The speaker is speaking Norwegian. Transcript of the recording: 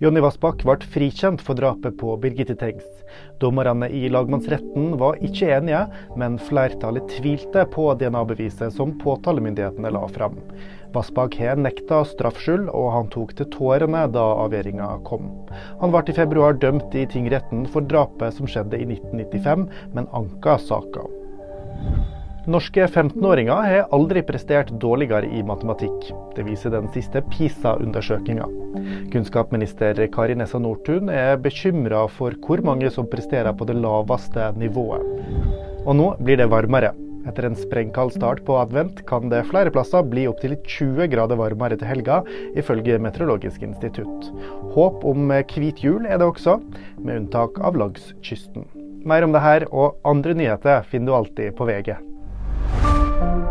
Jonny Vassbakk ble frikjent for drapet på Birgitte Tengs. Dommerne i lagmannsretten var ikke enige, men flertallet tvilte på DNA-beviset som påtalemyndighetene la fram. Vassbakk har nekta straffskyld, og han tok til tårene da avgjøringa kom. Han ble i februar dømt i tingretten for drapet som skjedde i 1995, men anka saka. Norske 15-åringer har aldri prestert dårligere i matematikk. Det viser den siste PISA-undersøkinga. Kunnskapsminister Kari Nessa Nordtun er bekymra for hvor mange som presterer på det laveste nivået. Og nå blir det varmere. Etter en sprengkald start på advent kan det flere plasser bli opptil 20 grader varmere til helga, ifølge Meteorologisk institutt. Håp om hvit jul er det også, med unntak av langs kysten. Mer om dette og andre nyheter finner du alltid på VG. thank you